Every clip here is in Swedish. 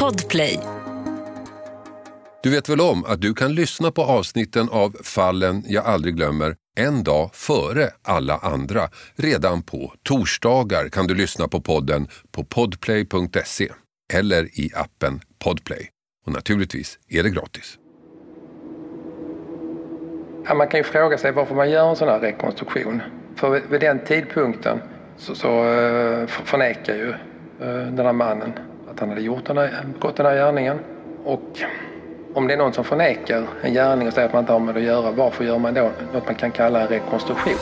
Podplay. Du vet väl om att du kan lyssna på avsnitten av Fallen jag aldrig glömmer en dag före alla andra. Redan på torsdagar kan du lyssna på podden på podplay.se eller i appen Podplay. Och naturligtvis är det gratis. Ja, man kan ju fråga sig varför man gör en sån här rekonstruktion. För vid- den tidpunkten så, så eh, förnekar ju den här mannen att han hade gjort den här, gått den här gärningen. Och om det är någon som förnekar en gärning och säger att man inte har med det att göra, varför gör man då något man kan kalla en rekonstruktion?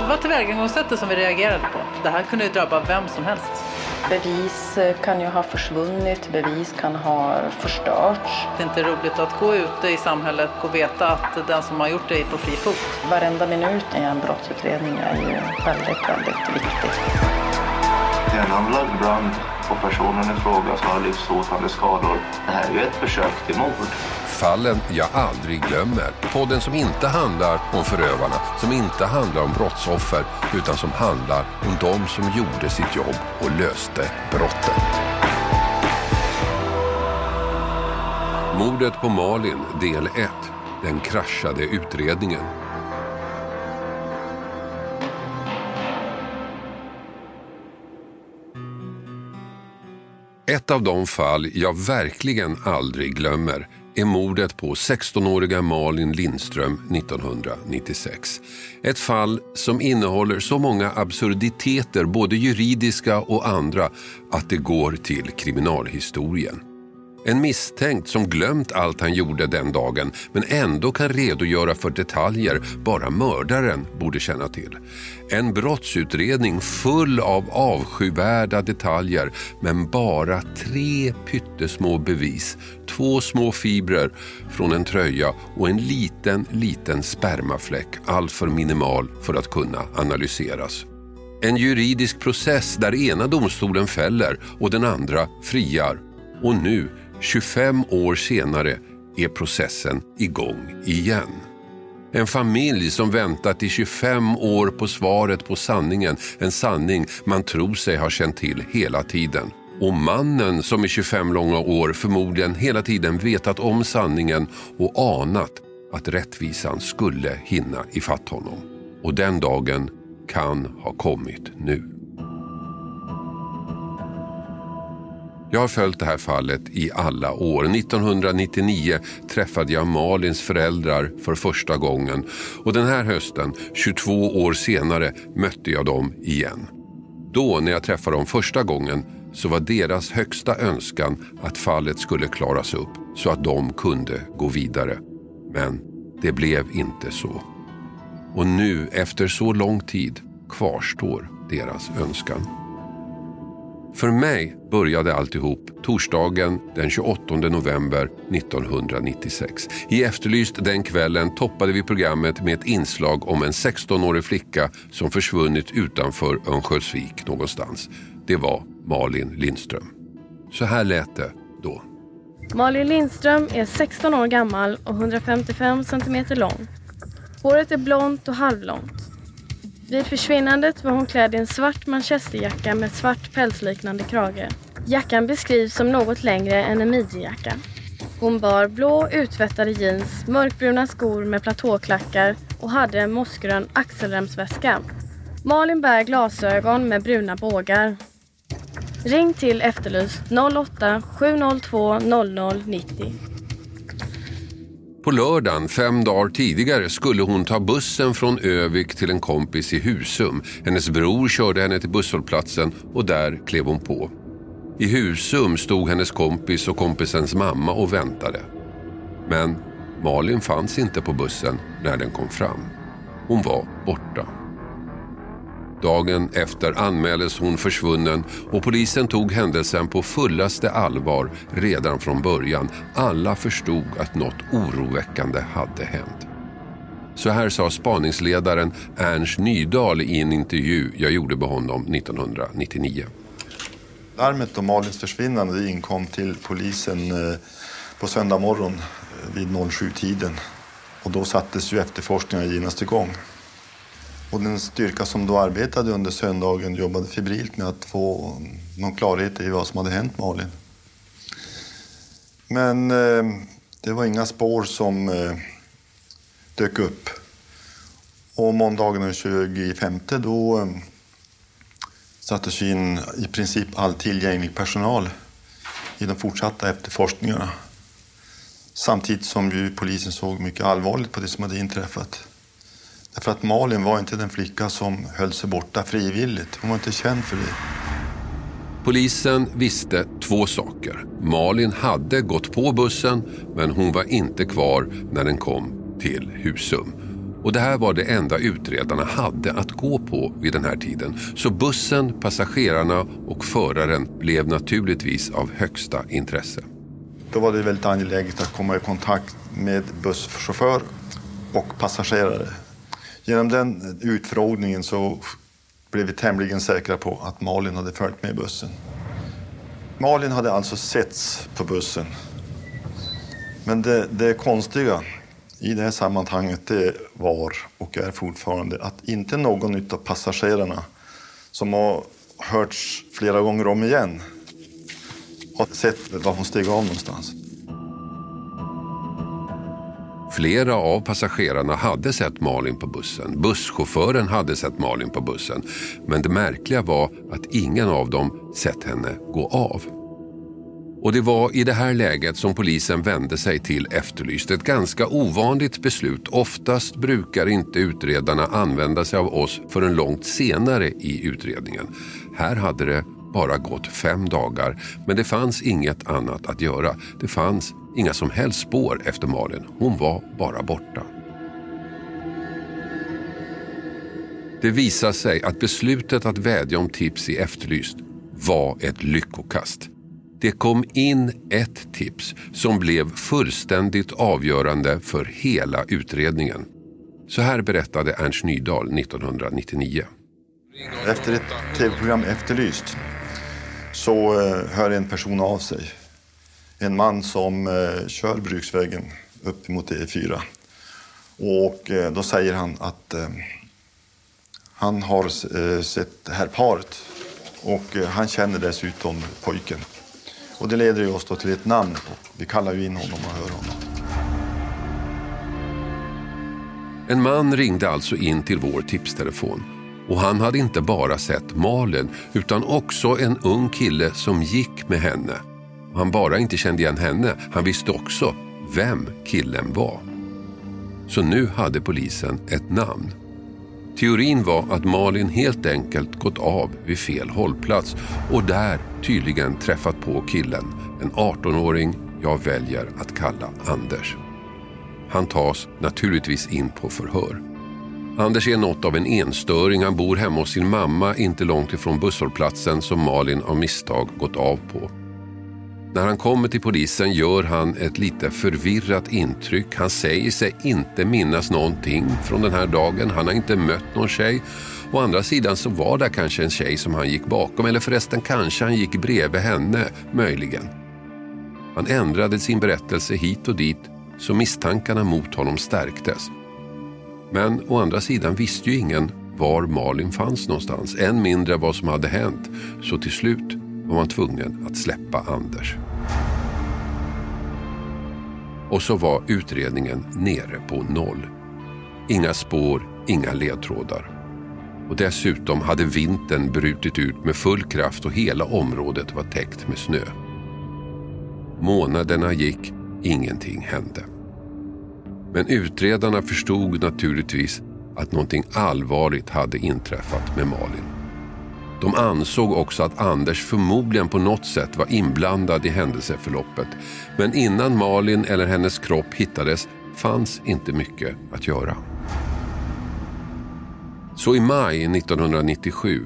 Det var tillvägagångssättet som vi reagerade på. Det här kunde ju drabba vem som helst. Bevis eh, kan ju ha försvunnit, bevis kan ha förstörts. Det är inte roligt att gå ute i samhället och veta att den som har gjort det är på fri fot. Varenda minut i en brottsutredning är ju väldigt, väldigt viktig. Det en anlagd brand och personen i fråga som har livshotande skador. Det här är ju ett försök till mord. Fallen jag aldrig glömmer. Podden som inte handlar om förövarna, som inte handlar om brottsoffer, utan som handlar om de som gjorde sitt jobb och löste brottet. Mordet på Malin, del 1. Den kraschade utredningen. Ett av de fall jag verkligen aldrig glömmer är mordet på 16-åriga Malin Lindström 1996. Ett fall som innehåller så många absurditeter, både juridiska och andra, att det går till kriminalhistorien. En misstänkt som glömt allt han gjorde den dagen men ändå kan redogöra för detaljer bara mördaren borde känna till. En brottsutredning full av avskyvärda detaljer men bara tre pyttesmå bevis. Två små fibrer från en tröja och en liten, liten spermafläck. Allt för minimal för att kunna analyseras. En juridisk process där ena domstolen fäller och den andra friar. Och nu, 25 år senare, är processen igång igen. En familj som väntat i 25 år på svaret på sanningen. En sanning man tror sig ha känt till hela tiden. Och mannen som i 25 långa år förmodligen hela tiden vetat om sanningen och anat att rättvisan skulle hinna ifatt honom. Och den dagen kan ha kommit nu. Jag har följt det här fallet i alla år. 1999 träffade jag Malins föräldrar för första gången och den här hösten, 22 år senare, mötte jag dem igen. Då, när jag träffade dem första gången, så var deras högsta önskan att fallet skulle klaras upp så att de kunde gå vidare. Men det blev inte så. Och nu, efter så lång tid, kvarstår deras önskan. För mig började alltihop torsdagen den 28 november 1996. I Efterlyst den kvällen toppade vi programmet med ett inslag om en 16-årig flicka som försvunnit utanför Örnsköldsvik någonstans. Det var Malin Lindström. Så här lät det då. Malin Lindström är 16 år gammal och 155 centimeter lång. Håret är blont och halvlångt. Vid försvinnandet var hon klädd i en svart manchesterjacka med svart pälsliknande krage. Jackan beskrivs som något längre än en midjejacka. Hon bar blå uttvättade jeans, mörkbruna skor med platåklackar och hade en mossgrön axelremsväska. Malin bär glasögon med bruna bågar. Ring till Efterlyst 08 702 00 90. På lördagen, fem dagar tidigare, skulle hon ta bussen från Övik till en kompis i Husum. Hennes bror körde henne till busshållplatsen och där klev hon på. I Husum stod hennes kompis och kompisens mamma och väntade. Men Malin fanns inte på bussen när den kom fram. Hon var borta. Dagen efter anmäldes hon försvunnen och polisen tog händelsen på fullaste allvar redan från början. Alla förstod att något oroväckande hade hänt. Så här sa spaningsledaren Ernst Nydahl i en intervju jag gjorde med honom 1999. Larmet om Malins försvinnande inkom till polisen eh, på söndag morgon eh, vid 07-tiden. Och då sattes ju efterforskningarna genast igång. Och den styrka som då arbetade under söndagen jobbade febrilt med att få någon klarhet i vad som hade hänt Malin. Men eh, det var inga spår som eh, dök upp. Och måndagen den 25 då eh, sattes in i princip all tillgänglig personal i de fortsatta efterforskningarna. Samtidigt som ju polisen såg mycket allvarligt på det som hade inträffat. Därför att Malin var inte den flicka som höll sig borta frivilligt. Hon var inte känd för det. Polisen visste två saker. Malin hade gått på bussen men hon var inte kvar när den kom till Husum. Och det här var det enda utredarna hade att gå på vid den här tiden. Så bussen, passagerarna och föraren blev naturligtvis av högsta intresse. Då var det väldigt angeläget att komma i kontakt med busschaufför och passagerare. Genom den utfrågningen så blev vi tämligen säkra på att Malin hade följt med bussen. Malin hade alltså setts på bussen. Men det, det konstiga i det här sammanhanget det var och är fortfarande att inte någon av passagerarna som har hörts flera gånger om igen har sett var hon steg av någonstans. Flera av passagerarna hade sett Malin på bussen. Busschauffören hade sett Malin på bussen. Men det märkliga var att ingen av dem sett henne gå av. Och det var i det här läget som polisen vände sig till Efterlyst. Ett ganska ovanligt beslut. Oftast brukar inte utredarna använda sig av oss förrän långt senare i utredningen. Här hade det bara gått fem dagar men det fanns inget annat att göra. Det fanns inga som helst spår efter Malin. Hon var bara borta. Det visar sig att beslutet att vädja om tips i Efterlyst var ett lyckokast. Det kom in ett tips som blev fullständigt avgörande för hela utredningen. Så här berättade Ernst Nydahl 1999. Efter ett tv-program Efterlyst så eh, hör en person av sig. En man som eh, kör bruksvägen upp mot E4. Och eh, då säger han att eh, han har eh, sett det här paret och eh, han känner dessutom pojken. Och det leder ju oss då till ett namn. Vi kallar ju in honom och hör honom. En man ringde alltså in till vår tipstelefon. Och han hade inte bara sett Malin utan också en ung kille som gick med henne. Han bara inte kände igen henne, han visste också vem killen var. Så nu hade polisen ett namn. Teorin var att Malin helt enkelt gått av vid fel hållplats och där tydligen träffat på killen, en 18-åring jag väljer att kalla Anders. Han tas naturligtvis in på förhör. Anders är något av en enstöring. Han bor hemma hos sin mamma inte långt ifrån busshållplatsen som Malin av misstag gått av på. När han kommer till polisen gör han ett lite förvirrat intryck. Han säger sig inte minnas någonting från den här dagen. Han har inte mött någon tjej. Å andra sidan så var det kanske en tjej som han gick bakom. Eller förresten kanske han gick bredvid henne, möjligen. Han ändrade sin berättelse hit och dit så misstankarna mot honom stärktes. Men å andra sidan visste ju ingen var Malin fanns någonstans. Än mindre vad som hade hänt. Så till slut var man tvungen att släppa Anders. Och så var utredningen nere på noll. Inga spår, inga ledtrådar. Och dessutom hade vintern brutit ut med full kraft och hela området var täckt med snö. Månaderna gick, ingenting hände. Men utredarna förstod naturligtvis att någonting allvarligt hade inträffat med Malin. De ansåg också att Anders förmodligen på något sätt var inblandad i händelseförloppet. Men innan Malin eller hennes kropp hittades fanns inte mycket att göra. Så i maj 1997,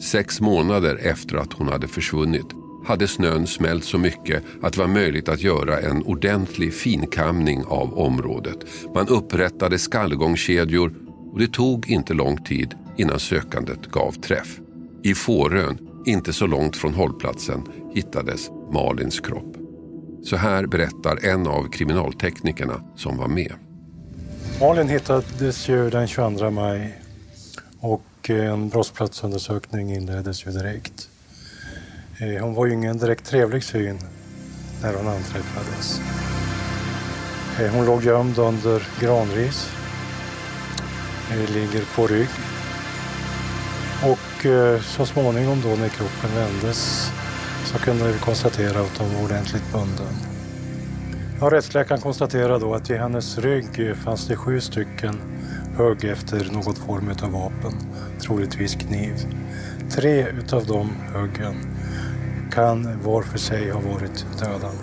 sex månader efter att hon hade försvunnit, hade snön smält så mycket att det var möjligt att göra en ordentlig finkamning av området. Man upprättade skallgångskedjor och det tog inte lång tid innan sökandet gav träff. I Fårön, inte så långt från hållplatsen, hittades Malins kropp. Så här berättar en av kriminalteknikerna som var med. Malin hittades ju den 22 maj och en brottsplatsundersökning inleddes ju direkt. Eh, hon var ju ingen direkt trevlig syn när hon anträffades. Eh, hon låg gömd under granris, eh, ligger på rygg och Eh, så småningom då när kroppen vändes så kunde vi konstatera att hon var ordentligt bunden. Ja, rättsläkaren konstaterade då att i hennes rygg fanns det sju stycken hugg efter något form av vapen, troligtvis kniv. Tre utav de huggen kan var för sig ha varit dödande.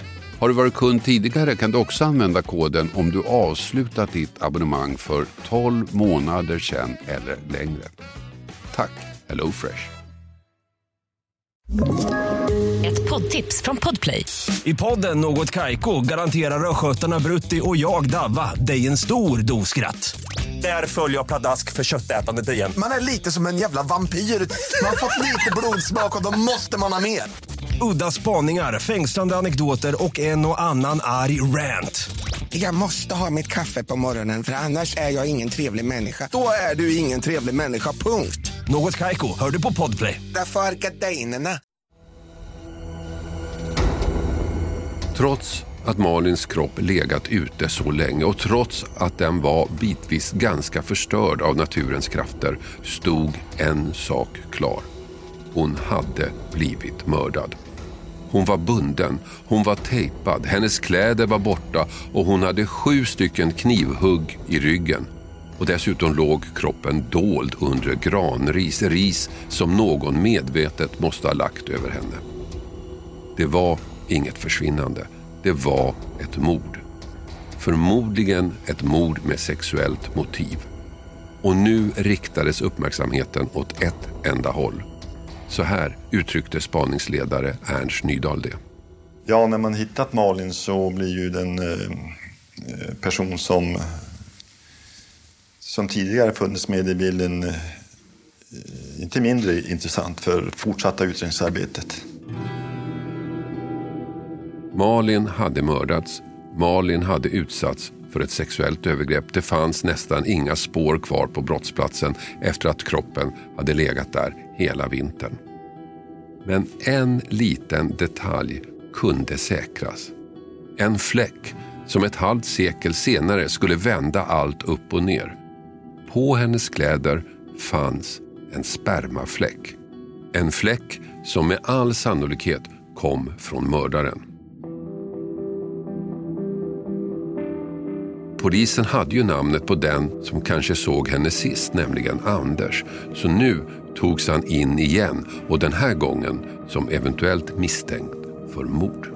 Har du varit kund tidigare kan du också använda koden om du avslutat ditt abonnemang för 12 månader sedan eller längre. Tack HelloFresh. Ett poddtips från Podplay. I podden Något Kaiko garanterar östgötarna Brutti och jag, Davva, dig en stor dos skratt. Där följer jag pladask för köttätandet igen. Man är lite som en jävla vampyr. Man har fått lite blodsmak och då måste man ha mer. Udda spaningar, fängslande anekdoter och en och annan arg rant. Jag måste ha mitt kaffe på morgonen för annars är jag ingen trevlig människa. Då är du ingen trevlig människa, punkt. Något Kaiko, hör du på Podplay. Därför är gardinerna. Trots att Malins kropp legat ute så länge och trots att den var bitvis ganska förstörd av naturens krafter stod en sak klar. Hon hade blivit mördad. Hon var bunden, hon var tejpad, hennes kläder var borta och hon hade sju stycken knivhugg i ryggen. och dessutom låg kroppen dold under granris, ris som någon medvetet måste ha lagt över henne. Det var inget försvinnande, det var ett mord. Förmodligen ett mord med sexuellt motiv. Och nu riktades uppmärksamheten åt ett enda håll. Så här uttryckte spaningsledare Ernst Nydahl det. Ja, när man hittat Malin så blir ju den eh, person som, som tidigare funnits med i bilden eh, inte mindre intressant för fortsatta utredningsarbetet. Malin hade mördats. Malin hade utsatts för ett sexuellt övergrepp. Det fanns nästan inga spår kvar på brottsplatsen efter att kroppen hade legat där hela vintern. Men en liten detalj kunde säkras. En fläck som ett halvt sekel senare skulle vända allt upp och ner. På hennes kläder fanns en spermafläck. En fläck som med all sannolikhet kom från mördaren. Polisen hade ju namnet på den som kanske såg henne sist, nämligen Anders. Så nu togs han in igen och den här gången som eventuellt misstänkt för mord.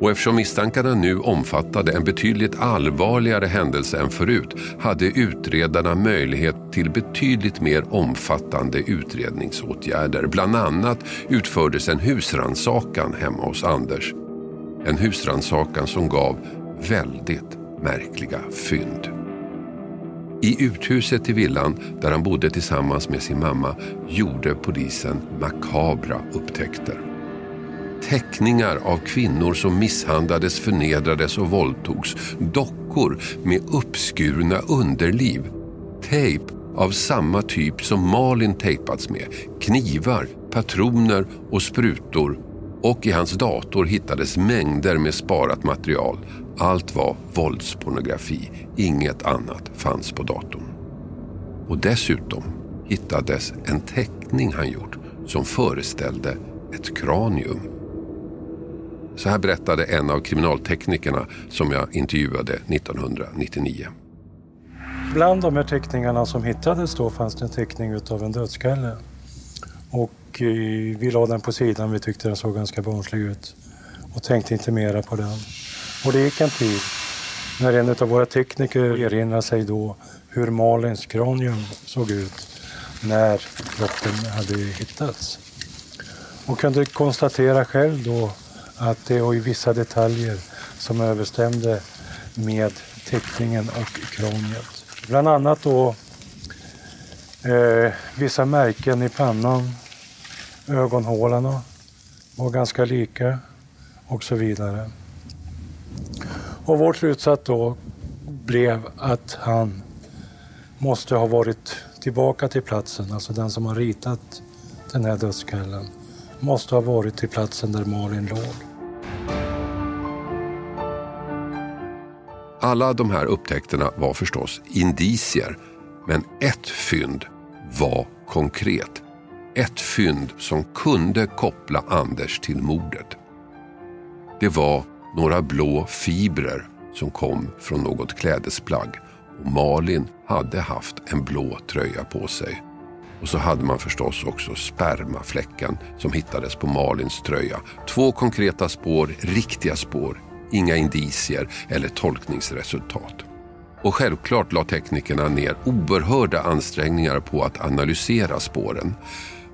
Och eftersom misstankarna nu omfattade en betydligt allvarligare händelse än förut hade utredarna möjlighet till betydligt mer omfattande utredningsåtgärder. Bland annat utfördes en husransakan hemma hos Anders. En husransakan som gav väldigt märkliga fynd. I uthuset i villan där han bodde tillsammans med sin mamma gjorde polisen makabra upptäckter. Teckningar av kvinnor som misshandlades, förnedrades och våldtogs. Dockor med uppskurna underliv. Tejp av samma typ som Malin tejpats med. Knivar, patroner och sprutor. Och i hans dator hittades mängder med sparat material. Allt var våldspornografi. Inget annat fanns på datorn. Och dessutom hittades en teckning han gjort som föreställde ett kranium. Så här berättade en av kriminalteknikerna som jag intervjuade 1999. Bland de här teckningarna som hittades då fanns det en teckning av en dödskalle. Och eh, vi la den på sidan, vi tyckte den såg ganska barnslig ut och tänkte inte mera på den. Och det gick en tid när en av våra tekniker erinrade sig då hur Malins kranium såg ut när kroppen hade hittats. Och kunde konstatera själv då att det var vissa detaljer som överstämde med teckningen och kraniet. Bland annat då eh, vissa märken i pannan, ögonhålorna var ganska lika och så vidare. Och vår slutsats då blev att han måste ha varit tillbaka till platsen, alltså den som har ritat den här dödskallen, måste ha varit till platsen där Malin låg. Alla de här upptäckterna var förstås indicier, men ett fynd var konkret. Ett fynd som kunde koppla Anders till mordet. Det var några blå fibrer som kom från något klädesplagg och Malin hade haft en blå tröja på sig. Och så hade man förstås också spermafläcken som hittades på Malins tröja. Två konkreta spår, riktiga spår, inga indicier eller tolkningsresultat. Och självklart la teknikerna ner oerhörda ansträngningar på att analysera spåren.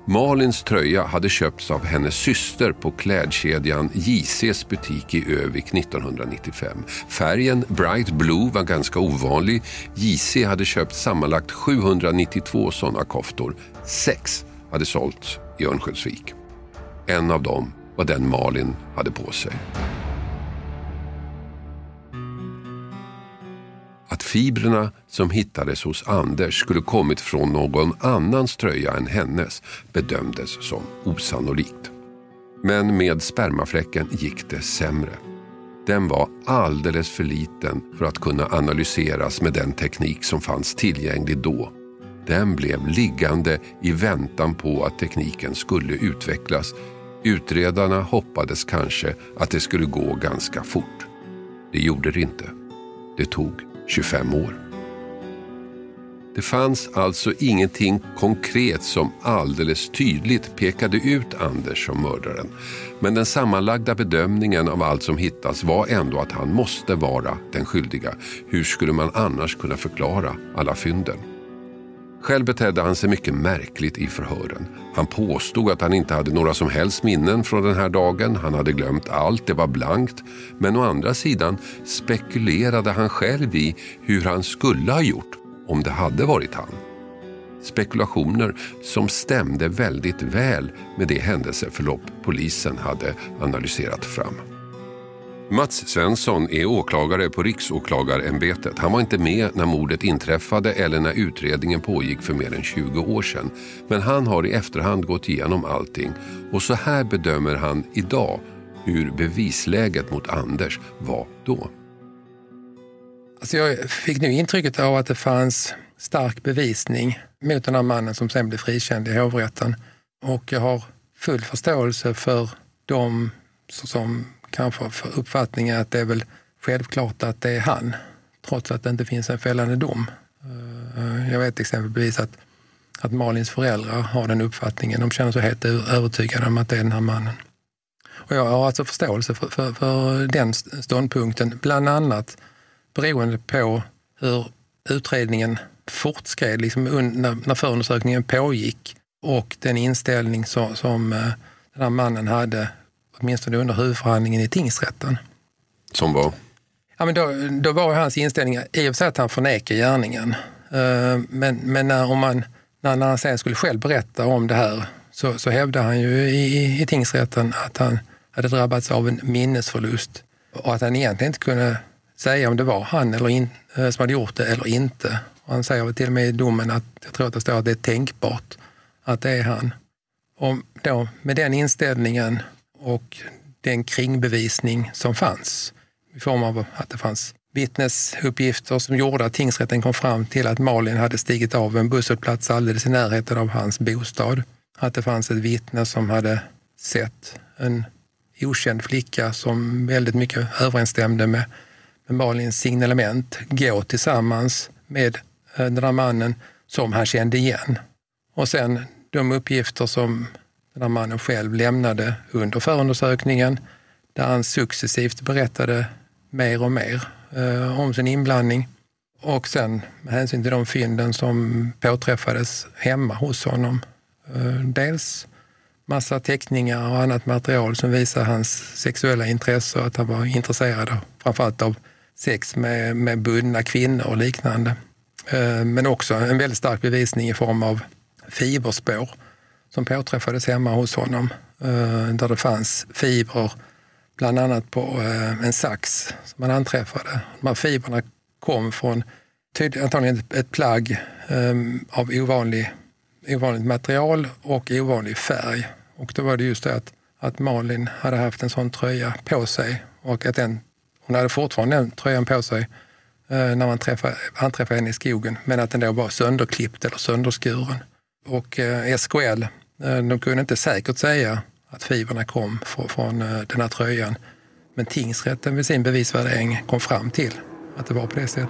Malins tröja hade köpts av hennes syster på klädkedjan JCs butik i Övik 1995. Färgen Bright Blue var ganska ovanlig. JC hade köpt sammanlagt 792 sådana koftor. Sex hade sålts i Örnsköldsvik. En av dem var den Malin hade på sig. Att fibrerna som hittades hos Anders skulle kommit från någon annans tröja än hennes bedömdes som osannolikt. Men med spermafläcken gick det sämre. Den var alldeles för liten för att kunna analyseras med den teknik som fanns tillgänglig då. Den blev liggande i väntan på att tekniken skulle utvecklas. Utredarna hoppades kanske att det skulle gå ganska fort. Det gjorde det inte. Det tog 25 år. Det fanns alltså ingenting konkret som alldeles tydligt pekade ut Anders som mördaren. Men den sammanlagda bedömningen av allt som hittats var ändå att han måste vara den skyldiga. Hur skulle man annars kunna förklara alla fynden? Själv betedde han sig mycket märkligt i förhören. Han påstod att han inte hade några som helst minnen från den här dagen. Han hade glömt allt, det var blankt. Men å andra sidan spekulerade han själv i hur han skulle ha gjort om det hade varit han. Spekulationer som stämde väldigt väl med det händelseförlopp polisen hade analyserat fram. Mats Svensson är åklagare på Riksåklagarämbetet. Han var inte med när mordet inträffade eller när utredningen pågick för mer än 20 år sedan. Men han har i efterhand gått igenom allting och så här bedömer han idag hur bevisläget mot Anders var då. Alltså jag fick nu intrycket av att det fanns stark bevisning mot den här mannen som sen blev frikänd i hovrätten. Och jag har full förståelse för de som kanske för uppfattningen att det är väl självklart att det är han, trots att det inte finns en fällande dom. Eh, jag vet exempelvis att, att Malins föräldrar har den uppfattningen. De känner sig helt övertygade om att det är den här mannen. Och jag har alltså förståelse för, för, för den ståndpunkten, bland annat beroende på hur utredningen fortskred liksom när, när förundersökningen pågick och den inställning som, som eh, den här mannen hade, åtminstone under huvudförhandlingen i tingsrätten. Som var? Ja, men då, då var hans inställning i och för sig att han förnekar gärningen. Eh, men, men när, om man, när, när han sen skulle själv berätta om det här så, så hävdade han ju i, i tingsrätten att han hade drabbats av en minnesförlust och att han egentligen inte kunde säga om det var han eller in, eh, som hade gjort det eller inte. Och han säger till och med i domen att jag tror att det står att det är tänkbart att det är han. Och då med den inställningen och den kringbevisning som fanns i form av att det fanns vittnesuppgifter som gjorde att tingsrätten kom fram till att Malin hade stigit av en busshållplats alldeles i närheten av hans bostad. Att det fanns ett vittne som hade sett en okänd flicka som väldigt mycket överensstämde med med Malins signalement gå tillsammans med eh, den här mannen som han kände igen. Och sen de uppgifter som den här mannen själv lämnade under förundersökningen där han successivt berättade mer och mer eh, om sin inblandning. Och sen med hänsyn till de fynden som påträffades hemma hos honom. Eh, dels massa teckningar och annat material som visar hans sexuella intresse och att han var intresserad framförallt av sex med, med bundna kvinnor och liknande. Eh, men också en väldigt stark bevisning i form av fiberspår som påträffades hemma hos honom. Eh, där det fanns fibrer, bland annat på eh, en sax som man anträffade. De här fibrerna kom från antagligen ett plagg eh, av ovanlig, ovanligt material och ovanlig färg. Och då var det just det att, att Malin hade haft en sån tröja på sig och att den hon hade fortfarande den tröjan på sig eh, när man träffade, anträffade henne i skogen, men att den då var sönderklippt eller sönderskuren. Och eh, SKL, eh, de kunde inte säkert säga att fibrerna kom från eh, den här tröjan. Men tingsrätten vid sin bevisvärdering kom fram till att det var på det sättet.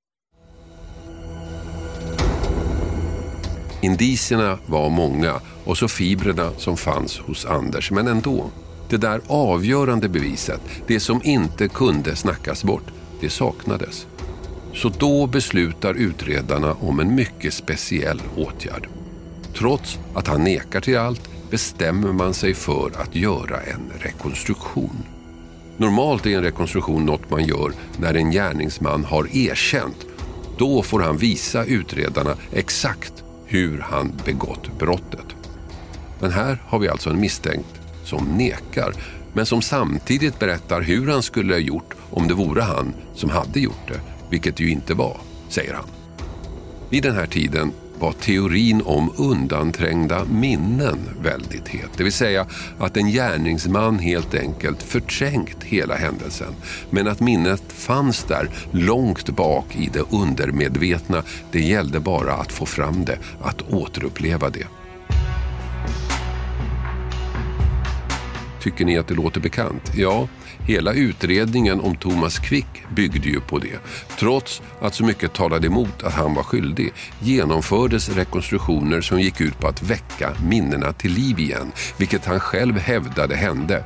Indicierna var många och så fibrerna som fanns hos Anders. Men ändå, det där avgörande beviset, det som inte kunde snackas bort, det saknades. Så då beslutar utredarna om en mycket speciell åtgärd. Trots att han nekar till allt bestämmer man sig för att göra en rekonstruktion. Normalt är en rekonstruktion något man gör när en gärningsman har erkänt. Då får han visa utredarna exakt hur han begått brottet. Men här har vi alltså en misstänkt som nekar men som samtidigt berättar hur han skulle ha gjort om det vore han som hade gjort det, vilket det ju inte var, säger han. Vid den här tiden var teorin om undanträngda minnen väldigt het. Det vill säga att en gärningsman helt enkelt förträngt hela händelsen. Men att minnet fanns där långt bak i det undermedvetna. Det gällde bara att få fram det, att återuppleva det. Tycker ni att det låter bekant? Ja, hela utredningen om Thomas Quick byggde ju på det. Trots att så mycket talade emot att han var skyldig genomfördes rekonstruktioner som gick ut på att väcka minnena till liv igen, vilket han själv hävdade hände.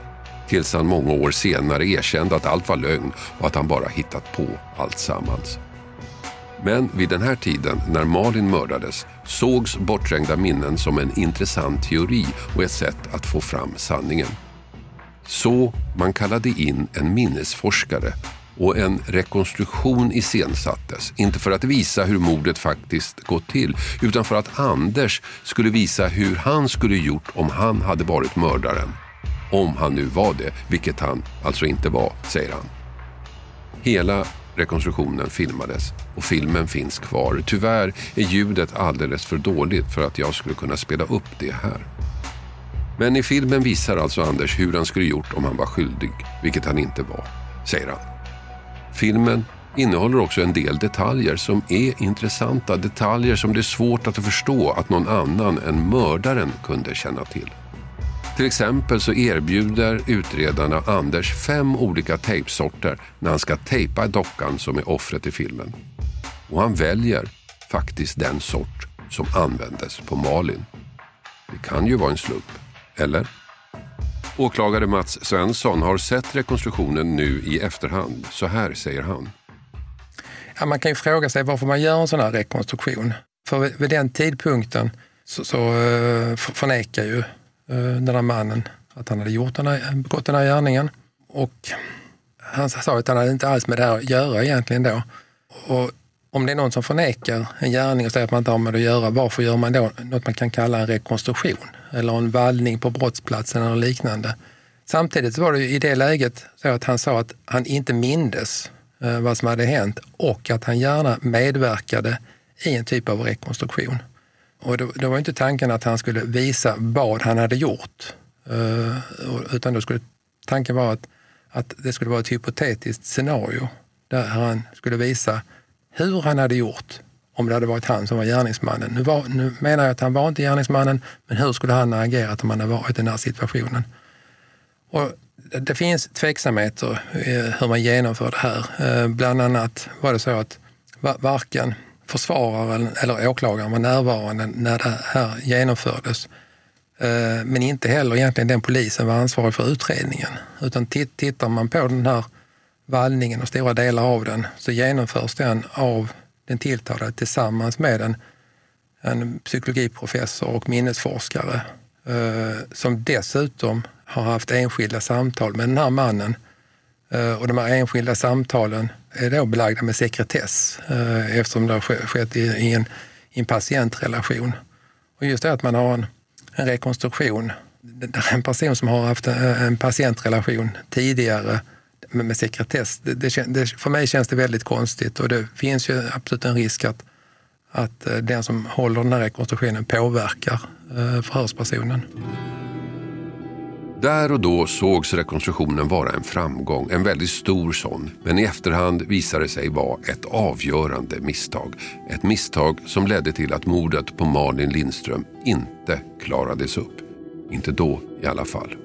Tills han många år senare erkände att allt var lögn och att han bara hittat på allt sammans. Men vid den här tiden, när Malin mördades, sågs bortträngda minnen som en intressant teori och ett sätt att få fram sanningen. Så man kallade in en minnesforskare och en rekonstruktion iscensattes. Inte för att visa hur mordet faktiskt gått till utan för att Anders skulle visa hur han skulle gjort om han hade varit mördaren. Om han nu var det, vilket han alltså inte var, säger han. Hela rekonstruktionen filmades och filmen finns kvar. Tyvärr är ljudet alldeles för dåligt för att jag skulle kunna spela upp det här. Men i filmen visar alltså Anders hur han skulle gjort om han var skyldig, vilket han inte var, säger han. Filmen innehåller också en del detaljer som är intressanta. Detaljer som det är svårt att förstå att någon annan än mördaren kunde känna till. Till exempel så erbjuder utredarna Anders fem olika tejpsorter när han ska tejpa dockan som är offret i filmen. Och han väljer faktiskt den sort som användes på Malin. Det kan ju vara en slump. Eller? Åklagare Mats Svensson har sett rekonstruktionen nu i efterhand. Så här säger han. Ja, man kan ju fråga sig varför man gör en sån här rekonstruktion. För vid, den tidpunkten så, så eh, förnekar ju eh, den här mannen att han hade gjort den här, begått den här gärningen. Och han sa att han hade inte alls med det här att göra egentligen då. Och om det är någon som förnekar en gärning och säger att man inte har med det att göra, varför gör man då något man kan kalla en rekonstruktion? Eller en vallning på brottsplatsen eller liknande. Samtidigt var det i det läget så att han sa att han inte mindes eh, vad som hade hänt och att han gärna medverkade i en typ av rekonstruktion. Och det, var inte tanken att han skulle visa vad han hade gjort, eh, utan då skulle tanken vara att, att det skulle vara ett hypotetiskt scenario där han skulle visa hur han hade gjort om det hade varit han som var gärningsmannen. Nu, var, nu menar jag att han var inte gärningsmannen, men hur skulle han ha agerat om han hade varit i den här situationen? Och det finns tveksamheter eh, hur man genomför det här. Eh, bland annat var det så att varken försvararen eller åklagaren var närvarande när det här genomfördes. Eh, men inte heller egentligen den polisen var ansvarig för utredningen. Utan tittar man på den här vallningen och stora delar av den så genomförs den av den tilltalade tillsammans med en, en psykologiprofessor och minnesforskare eh, som dessutom har haft enskilda samtal med den här mannen. Eh, och de här enskilda samtalen är då belagda med sekretess eh, eftersom det har skett i, i, en, i en patientrelation. Och just det att man har en, en rekonstruktion där en person som har haft en, en patientrelation tidigare med, med sekretess. Det, det, det, för mig känns det väldigt konstigt och det finns ju absolut en risk att, att eh, den som håller den här rekonstruktionen påverkar eh, förhörspersonen. Där och då sågs rekonstruktionen vara en framgång, en väldigt stor sån. Men i efterhand visade det sig vara ett avgörande misstag. Ett misstag som ledde till att mordet på Malin Lindström inte klarades upp. Inte då i alla fall.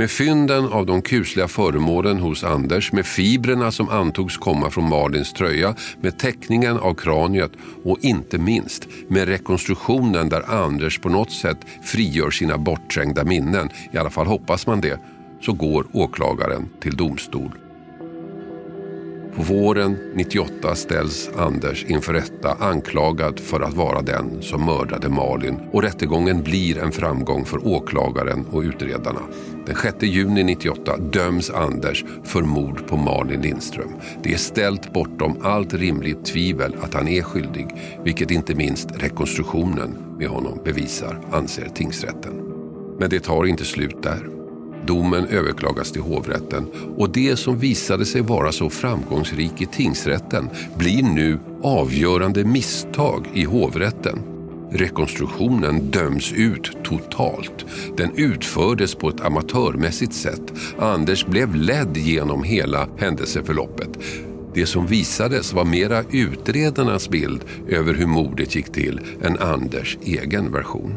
Med fynden av de kusliga föremålen hos Anders, med fibrerna som antogs komma från Malins tröja, med teckningen av kraniet och inte minst med rekonstruktionen där Anders på något sätt frigör sina bortträngda minnen, i alla fall hoppas man det, så går åklagaren till domstol. På våren 98 ställs Anders inför rätta anklagad för att vara den som mördade Malin. Och rättegången blir en framgång för åklagaren och utredarna. Den 6 juni 98 döms Anders för mord på Malin Lindström. Det är ställt bortom allt rimligt tvivel att han är skyldig, vilket inte minst rekonstruktionen med honom bevisar, anser tingsrätten. Men det tar inte slut där. Domen överklagas till hovrätten och det som visade sig vara så framgångsrik i tingsrätten blir nu avgörande misstag i hovrätten. Rekonstruktionen döms ut totalt. Den utfördes på ett amatörmässigt sätt. Anders blev ledd genom hela händelseförloppet. Det som visades var mera utredarnas bild över hur mordet gick till än Anders egen version.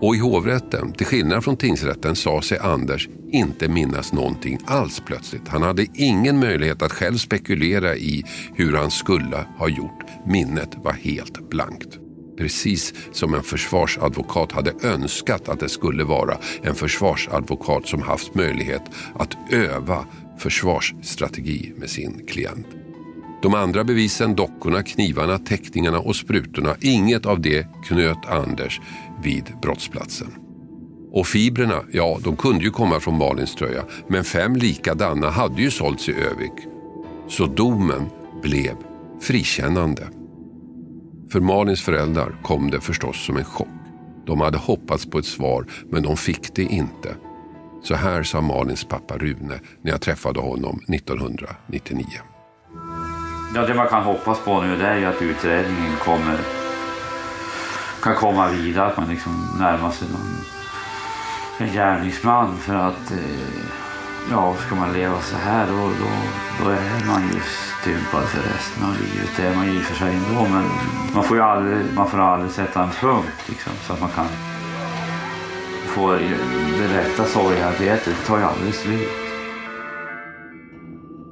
Och i hovrätten, till skillnad från tingsrätten, sa sig Anders inte minnas någonting alls plötsligt. Han hade ingen möjlighet att själv spekulera i hur han skulle ha gjort. Minnet var helt blankt. Precis som en försvarsadvokat hade önskat att det skulle vara en försvarsadvokat som haft möjlighet att öva försvarsstrategi med sin klient. De andra bevisen, dockorna, knivarna, teckningarna och sprutorna, inget av det knöt Anders vid brottsplatsen. Och fibrerna, ja de kunde ju komma från Malins tröja, men fem likadana hade ju sålts i Övik. Så domen blev frikännande. För Malins föräldrar kom det förstås som en chock. De hade hoppats på ett svar, men de fick det inte. Så här sa Malins pappa Rune när jag träffade honom 1999. Ja, det man kan hoppas på nu det är ju att utredningen kommer, kan komma vidare, att man liksom närmar sig någon en gärningsman för att eh, ja, ska man leva så här då, då, då är man ju stympad för resten av livet. Det är man ju i och för sig ändå men man får ju aldrig, man får aldrig sätta en punkt liksom, så att man kan få det rätta sorgearbetet. Det tar ju aldrig slut.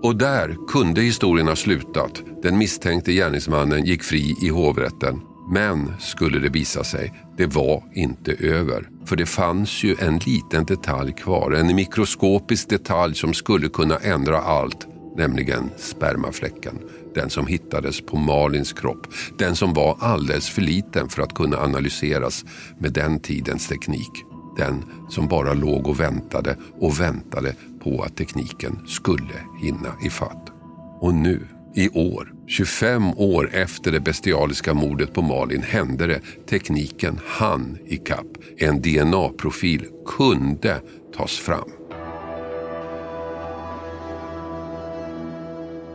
Och där kunde historien ha slutat. Den misstänkte gärningsmannen gick fri i hovrätten. Men, skulle det visa sig, det var inte över. För det fanns ju en liten detalj kvar, en mikroskopisk detalj som skulle kunna ändra allt, nämligen spermafläcken. Den som hittades på Malins kropp. Den som var alldeles för liten för att kunna analyseras med den tidens teknik. Den som bara låg och väntade och väntade på att tekniken skulle hinna ifatt. Och nu, i år, 25 år efter det bestialiska mordet på Malin hände det. Tekniken hann ikapp. En DNA-profil kunde tas fram.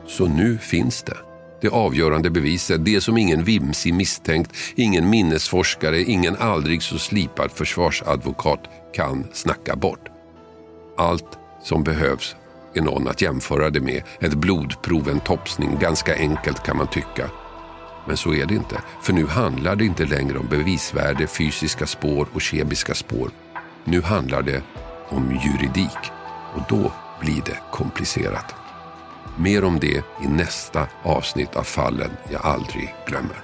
Så nu finns det. Det avgörande beviset, det som ingen vimsig misstänkt, ingen minnesforskare, ingen aldrig så slipad försvarsadvokat kan snacka bort. Allt som behövs är någon att jämföra det med. Ett blodprov, en topsning, ganska enkelt kan man tycka. Men så är det inte, för nu handlar det inte längre om bevisvärde, fysiska spår och kemiska spår. Nu handlar det om juridik och då blir det komplicerat. Mer om det i nästa avsnitt av fallen jag aldrig glömmer.